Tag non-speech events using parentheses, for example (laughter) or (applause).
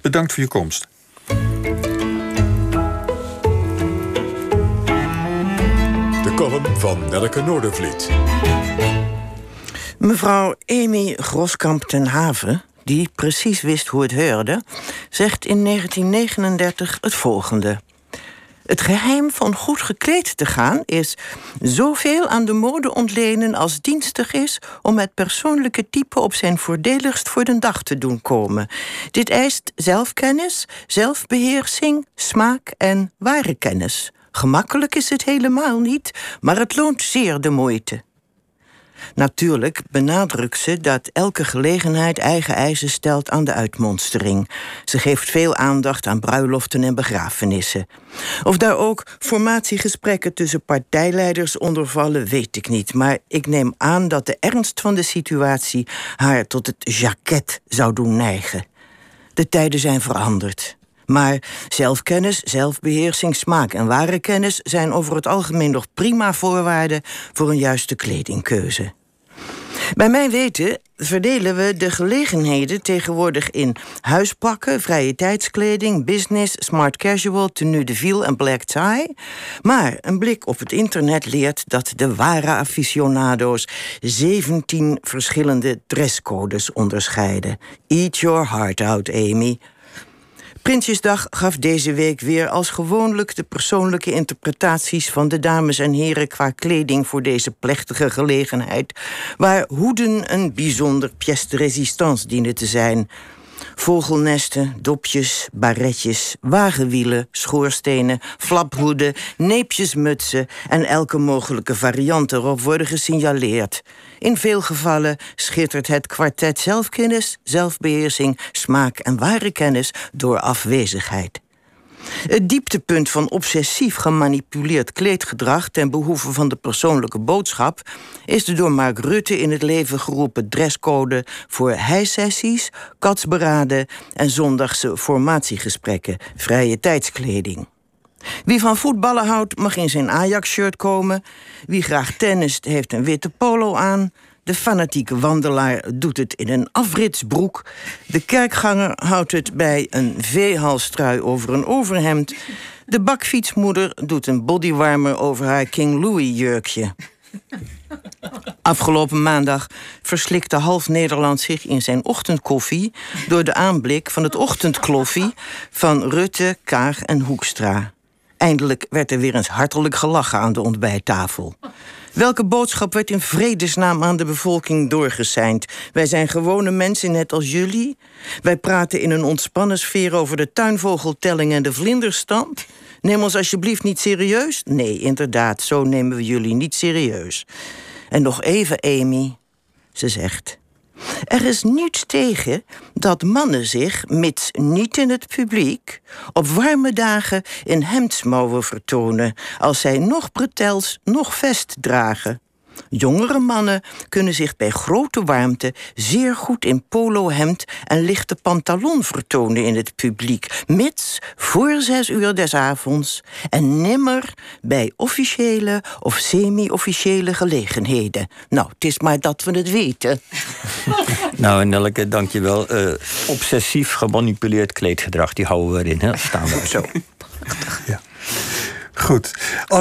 Bedankt voor je komst. De column van Nelke Noordervliet. Mevrouw Amy Groskamp ten Haven, die precies wist hoe het heurde, zegt in 1939 het volgende. Het geheim van goed gekleed te gaan is zoveel aan de mode ontlenen als dienstig is om het persoonlijke type op zijn voordeligst voor de dag te doen komen. Dit eist zelfkennis, zelfbeheersing, smaak en ware kennis. Gemakkelijk is het helemaal niet, maar het loont zeer de moeite. Natuurlijk benadrukt ze dat elke gelegenheid eigen eisen stelt aan de uitmonstering. Ze geeft veel aandacht aan bruiloften en begrafenissen. Of daar ook formatiegesprekken tussen partijleiders onder vallen, weet ik niet. Maar ik neem aan dat de ernst van de situatie haar tot het jacket zou doen neigen. De tijden zijn veranderd. Maar zelfkennis, zelfbeheersing, smaak en ware kennis zijn over het algemeen nog prima voorwaarden voor een juiste kledingkeuze. Bij mijn weten verdelen we de gelegenheden tegenwoordig in huispakken, vrije tijdskleding, business, smart casual, tenue de ville en black tie. Maar een blik op het internet leert dat de ware aficionado's 17 verschillende dresscodes onderscheiden. Eat your heart out, Amy. Prinsjesdag gaf deze week weer als gewoonlijk de persoonlijke interpretaties van de dames en heren qua kleding voor deze plechtige gelegenheid, waar hoeden een bijzonder pièce de résistance dienen te zijn. Vogelnesten, dopjes, baretjes, wagenwielen, schoorstenen, flaphoeden, neepjesmutsen en elke mogelijke variant erop worden gesignaleerd. In veel gevallen schittert het kwartet zelfkennis, zelfbeheersing, smaak en ware kennis door afwezigheid. Het dieptepunt van obsessief gemanipuleerd kleedgedrag ten behoeve van de persoonlijke boodschap is de door Mark Rutte in het leven geroepen dresscode voor heisessies, katsberaden en zondagse formatiegesprekken, vrije tijdskleding. Wie van voetballen houdt, mag in zijn Ajax-shirt komen. Wie graag tennist, heeft een witte polo aan. De fanatieke wandelaar doet het in een afritsbroek. De kerkganger houdt het bij een veehalstrui over een overhemd. De bakfietsmoeder doet een bodywarmer over haar King Louis jurkje. Afgelopen maandag verslikte half Nederland zich in zijn ochtendkoffie door de aanblik van het ochtendkloffie van Rutte, Kaag en Hoekstra. Eindelijk werd er weer eens hartelijk gelachen aan de ontbijttafel. Welke boodschap werd in vredesnaam aan de bevolking doorgeseind? Wij zijn gewone mensen net als jullie. Wij praten in een ontspannen sfeer over de tuinvogeltelling en de vlinderstand. Neem ons alsjeblieft niet serieus? Nee, inderdaad, zo nemen we jullie niet serieus. En nog even, Amy. Ze zegt. Er is niets tegen dat mannen zich, mits niet in het publiek, op warme dagen in hemdsmouwen vertonen, als zij nog bretels nog vest dragen. Jongere mannen kunnen zich bij grote warmte zeer goed in polohemd en lichte pantalon vertonen in het publiek, mits voor zes uur des avonds en nimmer bij officiële of semi-officiële gelegenheden. Nou, het is maar dat we het weten. (laughs) nou, Nelke, dankjewel. Uh, obsessief gemanipuleerd kleedgedrag, die houden we erin, hè? Staan we zo. (laughs) Ja. Goed. Als